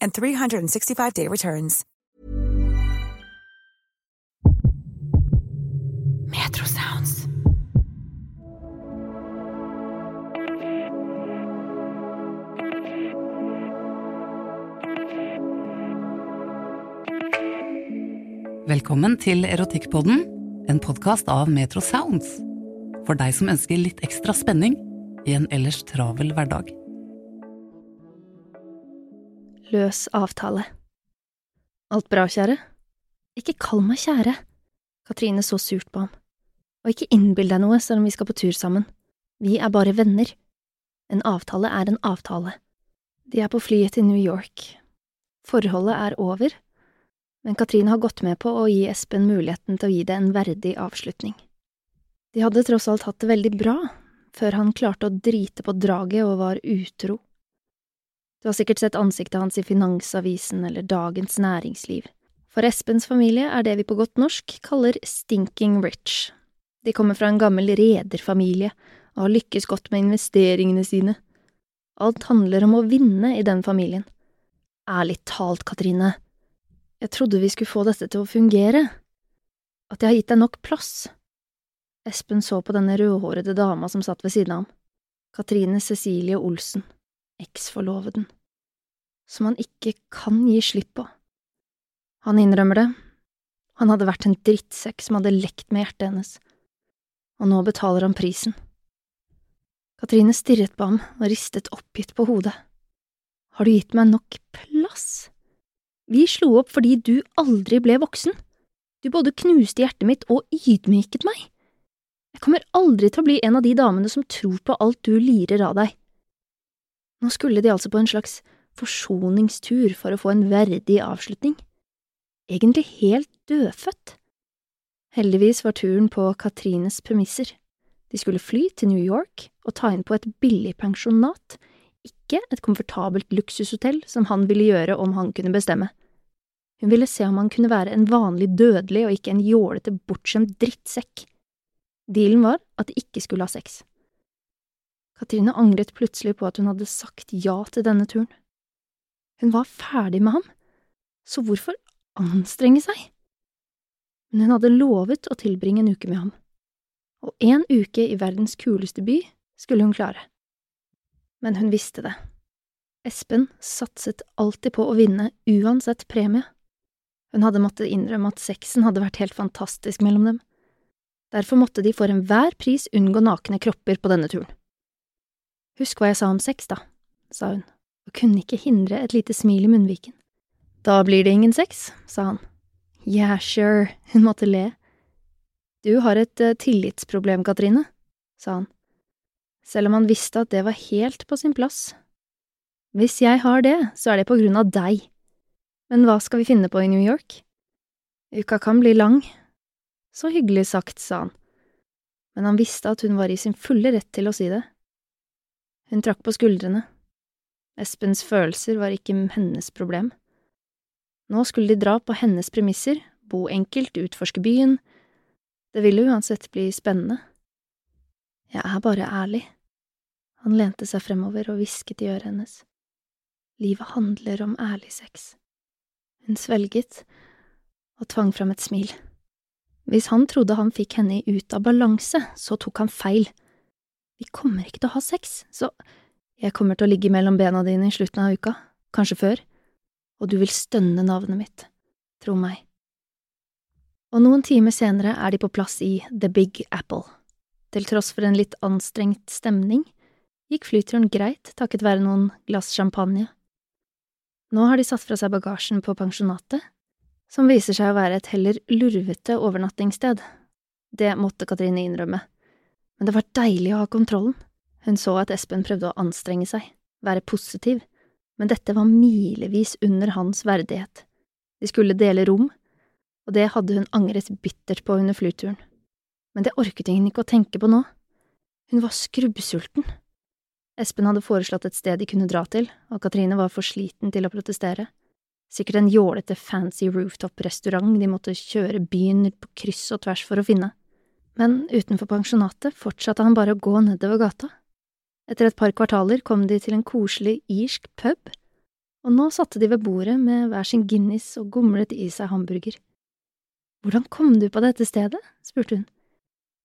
and 365-day returns. Metro Sounds. Velkommen til Erotikkpodden, en podkast av Metro Sounds. For deg som ønsker litt ekstra spenning i en ellers travel hverdag. Løs avtale. Alt bra, kjære? Ikke kall meg kjære. Katrine så surt på ham. Og ikke innbill deg noe selv om vi skal på tur sammen. Vi er bare venner. En avtale er en avtale. De er på flyet til New York. Forholdet er over, men Katrine har gått med på å gi Espen muligheten til å gi det en verdig avslutning. De hadde tross alt hatt det veldig bra, før han klarte å drite på draget og var utro. Du har sikkert sett ansiktet hans i Finansavisen eller Dagens Næringsliv. For Espens familie er det vi på godt norsk kaller stinking rich. De kommer fra en gammel rederfamilie og har lykkes godt med investeringene sine. Alt handler om å vinne i den familien. Ærlig talt, Katrine, jeg trodde vi skulle få dette til å fungere, at jeg har gitt deg nok plass. Espen så på denne rødhårede dama som satt ved siden av ham, Katrine Cecilie Olsen, eksforloveden, som han ikke kan gi slipp på. Han innrømmer det, han hadde vært en drittsekk som hadde lekt med hjertet hennes, og nå betaler han prisen. Katrine stirret på ham og ristet oppgitt på hodet. Har du gitt meg nok plass? Vi slo opp fordi du aldri ble voksen. Du både knuste hjertet mitt og ydmyket meg. Jeg kommer aldri til å bli en av de damene som tror på alt du lirer av deg. Nå skulle de altså på en slags forsoningstur for å få en verdig avslutning. Egentlig helt dødfødt. Heldigvis var turen på Katrines premisser. De skulle fly til New York og ta inn på et billig pensjonat ikke et komfortabelt luksushotell som han ville gjøre om han kunne bestemme. Hun ville se om han kunne være en vanlig dødelig og ikke en jålete, bortskjemt drittsekk. Dealen var at de ikke skulle ha sex. Katrine angret plutselig på at hun hadde sagt ja til denne turen. Hun var ferdig med ham, så hvorfor anstrenge seg? Men hun hadde lovet å tilbringe en uke med ham, og en uke i verdens kuleste by skulle hun klare men hun visste det. Espen satset alltid på å vinne uansett premie. Hun hadde måttet innrømme at sexen hadde vært helt fantastisk mellom dem. Derfor måtte de for enhver pris unngå nakne kropper på denne turen. Husk hva jeg sa om sex, da, sa hun, og kunne ikke hindre et lite smil i munnviken. Da blir det ingen sex, sa han. Yeah, sure, hun måtte le. Du har et uh, tillitsproblem, Katrine, sa han selv om han visste at det var helt på sin plass. Hvis jeg har det, så er det på grunn av deg. Men hva skal vi finne på i New York? Uka kan bli lang. Så hyggelig sagt, sa han, men han visste at hun var i sin fulle rett til å si det. Hun trakk på skuldrene. Espens følelser var ikke hennes problem. Nå skulle de dra på hennes premisser, bo enkelt, utforske byen. Det ville uansett bli spennende. Jeg er bare ærlig. Han lente seg fremover og hvisket i øret hennes. Livet handler om ærlig sex. Hun svelget og tvang fram et smil. Hvis han trodde han fikk henne ut av balanse, så tok han feil. Vi kommer ikke til å ha sex, så jeg kommer til å ligge mellom bena dine i slutten av uka, kanskje før, og du vil stønne navnet mitt, tro meg. Og noen timer senere er de på plass i The Big Apple. Til tross for en litt anstrengt stemning gikk flyturen greit takket være noen glass champagne. Nå har de satt fra seg bagasjen på pensjonatet, som viser seg å være et heller lurvete overnattingssted. Det måtte Katrine innrømme, men det var deilig å ha kontrollen. Hun så at Espen prøvde å anstrenge seg, være positiv, men dette var milevis under hans verdighet. De skulle dele rom, og det hadde hun angret bittert på under flyturen. Men det orket hun ikke å tenke på nå. Hun var skrubbsulten. Espen hadde foreslått et sted de kunne dra til, og Katrine var for sliten til å protestere. Sikkert en jålete fancy rooftop-restaurant de måtte kjøre byen på kryss og tvers for å finne. Men utenfor pensjonatet fortsatte han bare å gå nedover gata. Etter et par kvartaler kom de til en koselig irsk pub, og nå satte de ved bordet med hver sin Guinness og gomlet i seg hamburger. Hvordan kom du på dette stedet? spurte hun.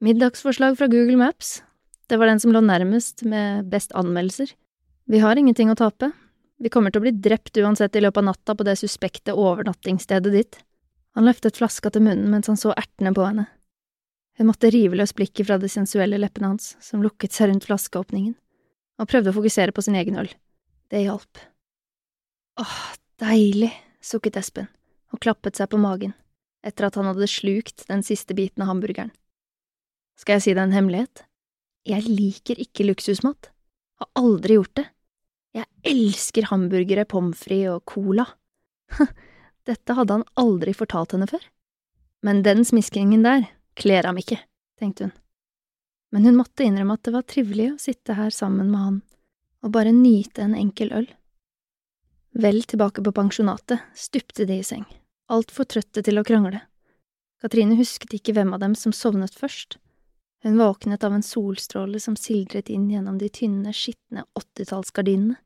Middagsforslag fra Google Maps, det var den som lå nærmest med best anmeldelser. Vi har ingenting å tape. Vi kommer til å bli drept uansett i løpet av natta på det suspekte overnattingsstedet ditt. Han løftet flaska til munnen mens han så ertene på henne. Hun måtte rive løs blikket fra de sensuelle leppene hans, som lukket seg rundt flaskeåpningen, og prøvde å fokusere på sin egen øl. Det hjalp. Åh, deilig, sukket Espen, og klappet seg på magen, etter at han hadde slukt den siste biten av hamburgeren. Skal jeg si deg en hemmelighet? Jeg liker ikke luksusmat. Har aldri gjort det. Jeg elsker hamburgere, pommes frites og cola. Dette hadde han aldri fortalt henne før. Men den smiskingen der kler ham ikke, tenkte hun. Men hun måtte innrømme at det var trivelig å sitte her sammen med han og bare nyte en enkel øl. Vel tilbake på pensjonatet stupte de i seng, altfor trøtte til å krangle. Katrine husket ikke hvem av dem som sovnet først, hun våknet av en solstråle som sildret inn gjennom de tynne, skitne åttitallsgardinene.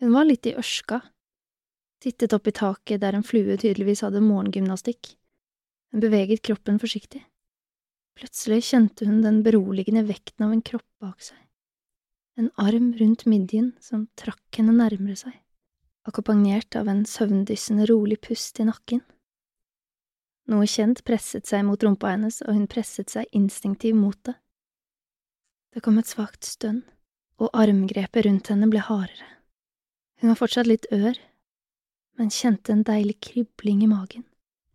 Hun var litt i ørska, tittet opp i taket der en flue tydeligvis hadde morgengymnastikk. Hun beveget kroppen forsiktig. Plutselig kjente hun den beroligende vekten av en kropp bak seg. En arm rundt midjen som trakk henne nærmere seg, akkompagnert av en søvndyssende rolig pust i nakken. Noe kjent presset seg mot rumpa hennes, og hun presset seg instinktivt mot det. Det kom et svakt stønn, og armgrepet rundt henne ble hardere. Hun var fortsatt litt ør, men kjente en deilig kribling i magen,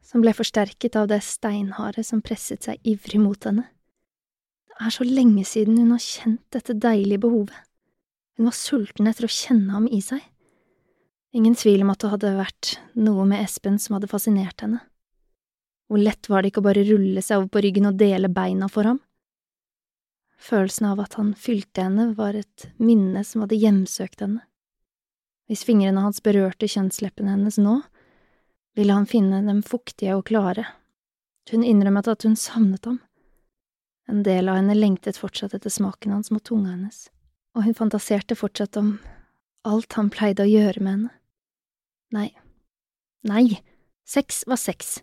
som ble forsterket av det steinharde som presset seg ivrig mot henne. Det er så lenge siden hun har kjent dette deilige behovet. Hun var sulten etter å kjenne ham i seg. Ingen tvil om at det hadde vært noe med Espen som hadde fascinert henne. Hvor lett var det ikke å bare rulle seg over på ryggen og dele beina for ham? Følelsen av at han fylte henne, var et minne som hadde hjemsøkt henne. Hvis fingrene hans berørte kjønnsleppene hennes nå, ville han finne dem fuktige og klare. Hun innrømmet at hun savnet ham. En del av henne lengtet fortsatt etter smaken hans mot tunga hennes, og hun fantaserte fortsatt om alt han pleide å gjøre med henne. Nei, nei, sex var sex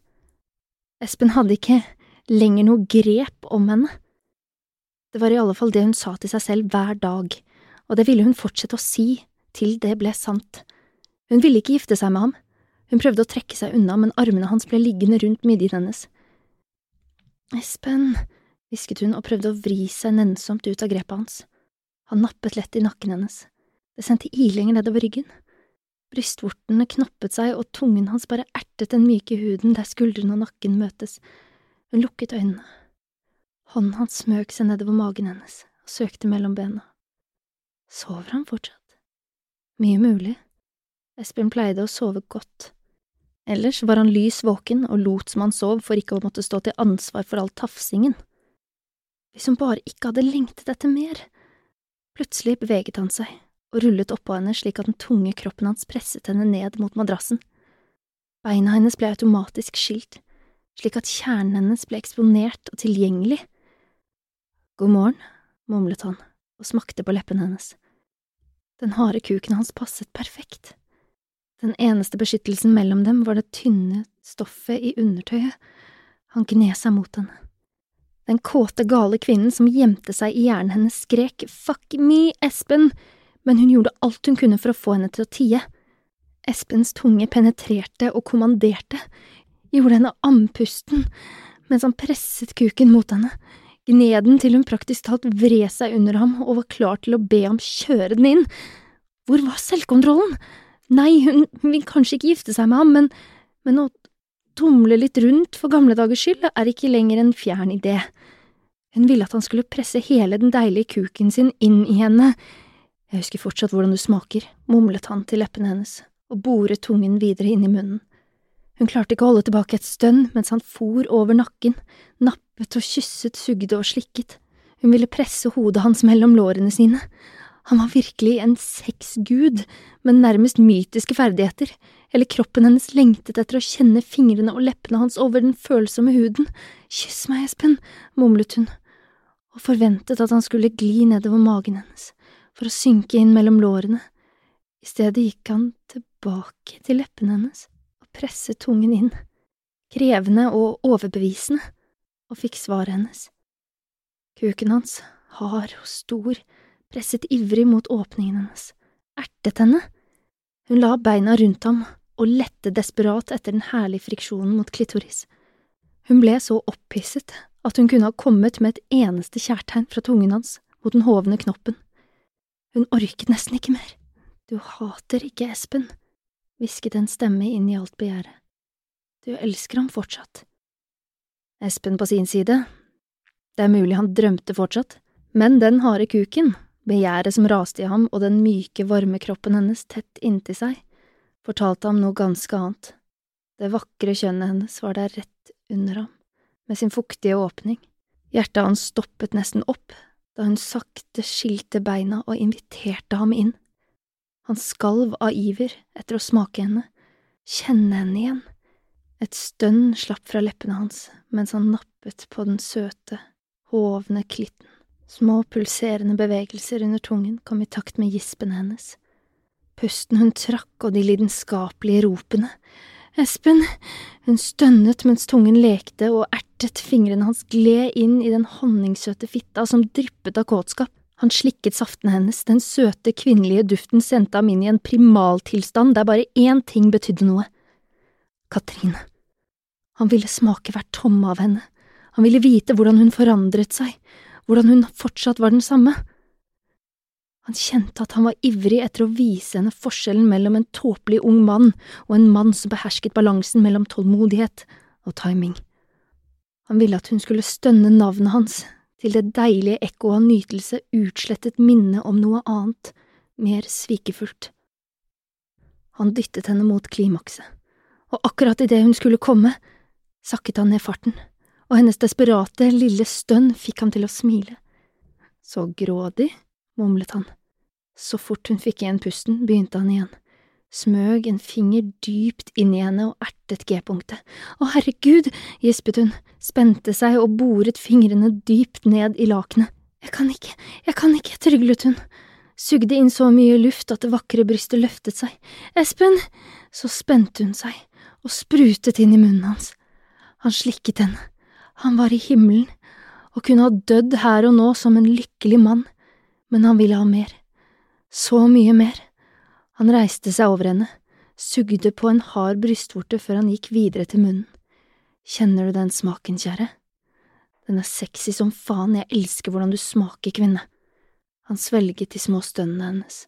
Espen hadde ikke lenger noe grep om henne. Det var i alle fall det hun sa til seg selv hver dag, og det ville hun fortsette å si til det ble sant. Hun ville ikke gifte seg med ham. Hun prøvde å trekke seg unna, men armene hans ble liggende rundt midjen hennes. Espen, hvisket hun og prøvde å vri seg nennsomt ut av grepet hans. Han nappet lett i nakken hennes. Det sendte ilinger nedover ryggen. Brystvortene knoppet seg, og tungen hans bare ertet den myke huden der skuldrene og nakken møtes. Hun lukket øynene. Hånden hans smøg seg nedover magen hennes og søkte mellom bena. Sover han fortsatt? Mye mulig. Espen pleide å sove godt. Ellers var han lys våken og lot som han sov for ikke å måtte stå til ansvar for all tafsingen. Hvis hun bare ikke hadde lengtet etter mer. Plutselig beveget han seg, og rullet oppå henne slik at den tunge kroppen hans presset henne ned mot madrassen. Beina hennes ble automatisk skilt, slik at kjernen hennes ble eksponert og tilgjengelig. God morgen, mumlet han og smakte på leppen hennes. Den harde kuken hans passet perfekt. Den eneste beskyttelsen mellom dem var det tynne stoffet i undertøyet. Han gned seg mot henne. Den kåte, gale kvinnen som gjemte seg i hjernen hennes, skrek fuck me, Espen, men hun gjorde alt hun kunne for å få henne til å tie. Espens tunge penetrerte og kommanderte, gjorde henne andpusten mens han presset kuken mot henne, gned den til hun praktisk talt vred seg under ham og var klar til å be ham kjøre den inn. Hvor var selvkontrollen? Nei, hun, vil kanskje ikke gifte seg med ham, men, men å tumle litt rundt for gamle dagers skyld er ikke lenger en fjern idé. Hun ville at han skulle presse hele den deilige kuken sin inn i henne. Jeg husker fortsatt hvordan du smaker, mumlet han til leppene hennes og boret tungen videre inn i munnen. Hun klarte ikke å holde tilbake et stønn mens han for over nakken, nappet og kysset, sugde og slikket. Hun ville presse hodet hans mellom lårene sine. Han var virkelig en sexgud med nærmest mytiske ferdigheter, Hele kroppen hennes lengtet etter å kjenne fingrene og leppene hans over den følsomme huden. Kyss meg, Espen, mumlet hun, og forventet at han skulle gli nedover magen hennes, for å synke inn mellom lårene. I stedet gikk han tilbake til leppene hennes og presset tungen inn, krevende og overbevisende, og fikk svaret hennes. Kuken hans, hard og stor, presset ivrig mot åpningen hennes, ertet henne. Hun la beina rundt ham og lette desperat etter den herlige friksjonen mot klitoris. Hun ble så opphisset at hun kunne ha kommet med et eneste kjærtegn fra tungen hans mot den hovne knoppen. Hun orket nesten ikke mer. Du hater ikke Espen, hvisket en stemme inn i alt begjæret. Du elsker ham fortsatt. Espen på sin side, det er mulig han drømte fortsatt, men den harde kuken, begjæret som raste i ham og den myke, varme kroppen hennes tett inntil seg, fortalte ham noe ganske annet. Det vakre kjønnet hennes var der rett under ham, med sin fuktige åpning. Hjertet hans stoppet nesten opp da hun sakte skilte beina og inviterte ham inn. Han skalv av iver etter å smake henne, kjenne henne igjen. Et stønn slapp fra leppene hans mens han nappet på den søte, hovne klitten. Små pulserende bevegelser under tungen kom i takt med gispene hennes pusten hun trakk og de lidenskapelige ropene. Espen, hun stønnet mens tungen lekte og ertet, fingrene hans gled inn i den honningsøte fitta som dryppet av kåtskap. Han slikket saftene hennes, den søte, kvinnelige duften sendte ham inn i en primaltilstand der bare én ting betydde noe. Katrine. Han ville smake hvert tomme av henne, han ville vite hvordan hun forandret seg, hvordan hun fortsatt var den samme. Han kjente at han var ivrig etter å vise henne forskjellen mellom en tåpelig ung mann og en mann som behersket balansen mellom tålmodighet og timing. Han ville at hun skulle stønne navnet hans til det deilige ekkoet av nytelse utslettet minne om noe annet, mer svikefullt. Han dyttet henne mot klimakset, og akkurat idet hun skulle komme, sakket han ned farten, og hennes desperate, lille stønn fikk ham til å smile. Så grådig mumlet han. Så fort hun fikk igjen pusten, begynte han igjen, smøg en finger dypt inn i henne og ertet G-punktet. Å, herregud, gispet hun, spente seg og boret fingrene dypt ned i lakenet. Jeg kan ikke, jeg kan ikke, tryglet hun, sugde inn så mye luft at det vakre brystet løftet seg. Espen! Så spente hun seg og sprutet inn i munnen hans. Han slikket henne. Han var i himmelen og kunne ha dødd her og nå som en lykkelig mann men han ville ha mer. Så mye mer. Han reiste seg over henne, sugde på en hard brystvorte før han gikk videre til munnen. Kjenner du den smaken, kjære? Den er sexy som faen, jeg elsker hvordan du smaker, kvinne. Han svelget de små stønnene hennes,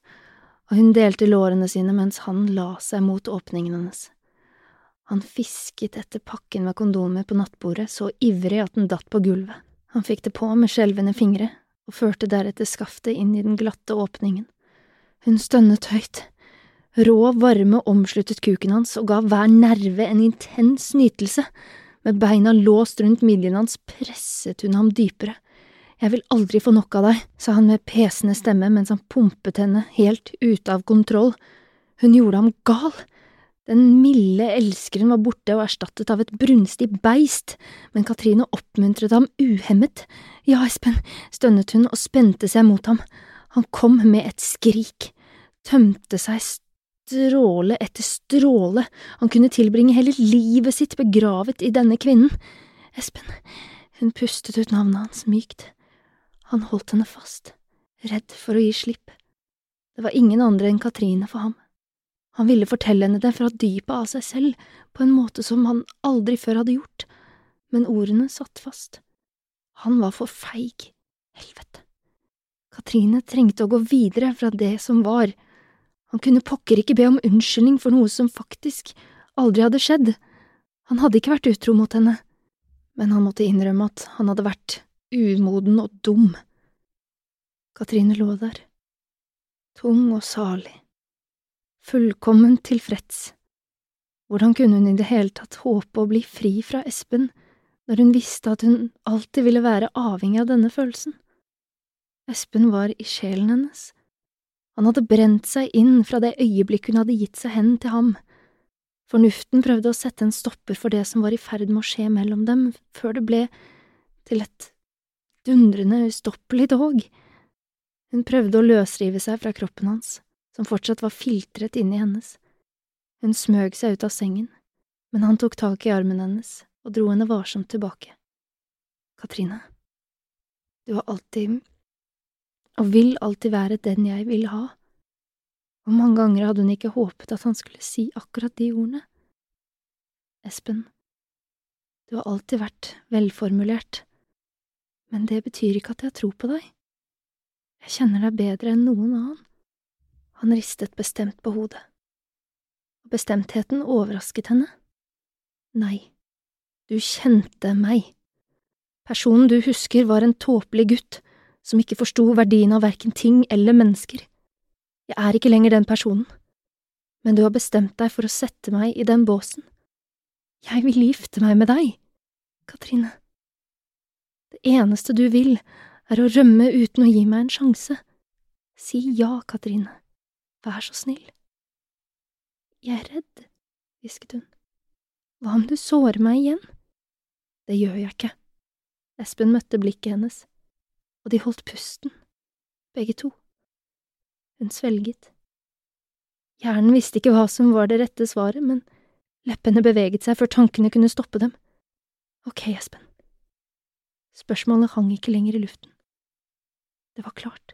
og hun delte lårene sine mens han la seg mot åpningen hennes. Han fisket etter pakken med kondomer på nattbordet så ivrig at den datt på gulvet. Han fikk det på med skjelvende fingre, og førte deretter skaftet inn i den glatte åpningen. Hun stønnet høyt. Rå varme omsluttet kuken hans og ga hver nerve en intens nytelse. Med beina låst rundt midjen hans presset hun ham dypere. Jeg vil aldri få nok av deg, sa han med pesende stemme mens han pumpet henne helt ute av kontroll. Hun gjorde ham gal. Den milde elskeren var borte og erstattet av et brunstig beist, men Katrine oppmuntret ham uhemmet. Ja, Espen, stønnet hun og spente seg mot ham. Han kom med et skrik, tømte seg stråle etter stråle, han kunne tilbringe hele livet sitt begravet i denne kvinnen. Espen, hun pustet ut navnet hans mykt. Han holdt henne fast, redd for å gi slipp. Det var ingen andre enn Katrine for ham. Han ville fortelle henne det fra dypet av seg selv, på en måte som han aldri før hadde gjort, men ordene satt fast. Han var for feig. Helvete. Katrine trengte å gå videre fra det som var. Han kunne pokker ikke be om unnskyldning for noe som faktisk aldri hadde skjedd. Han hadde ikke vært utro mot henne, men han måtte innrømme at han hadde vært umoden og dum. Katrine lå der, tung og salig fullkomment tilfreds. Hvordan kunne hun i det hele tatt håpe å bli fri fra Espen når hun visste at hun alltid ville være avhengig av denne følelsen? Espen var i sjelen hennes. Han hadde brent seg inn fra det øyeblikk hun hadde gitt seg hen til ham. Fornuften prøvde å sette en stopper for det som var i ferd med å skje mellom dem, før det ble til et dundrende ustoppelig tog. Hun prøvde å løsrive seg fra kroppen hans, som fortsatt var filtret inni hennes. Hun smøg seg ut av sengen, men han tok tak i armen hennes og dro henne varsomt tilbake. Katrine, du har alltid og vil alltid være den jeg vil ha. Hvor mange ganger hadde hun ikke håpet at han skulle si akkurat de ordene? Espen, du har alltid vært velformulert, men det betyr ikke at jeg tror på deg. Jeg kjenner deg bedre enn noen annen. Han ristet bestemt på hodet. Bestemtheten overrasket henne. Nei, du kjente meg. Personen du husker var en tåpelig gutt som ikke forsto verdien av verken ting eller mennesker. Jeg er ikke lenger den personen, men du har bestemt deg for å sette meg i den båsen. Jeg vil gifte meg med deg, Katrine. Det eneste du vil, er å rømme uten å gi meg en sjanse. Si ja, Katrine. Vær så snill. Jeg er redd, hvisket hun. Hva om du sårer meg igjen? Det gjør jeg ikke. Espen møtte blikket hennes, og de holdt pusten, begge to. Hun svelget. Hjernen visste ikke hva som var det rette svaret, men leppene beveget seg før tankene kunne stoppe dem. Ok, Espen. Spørsmålet hang ikke lenger i luften. Det var klart.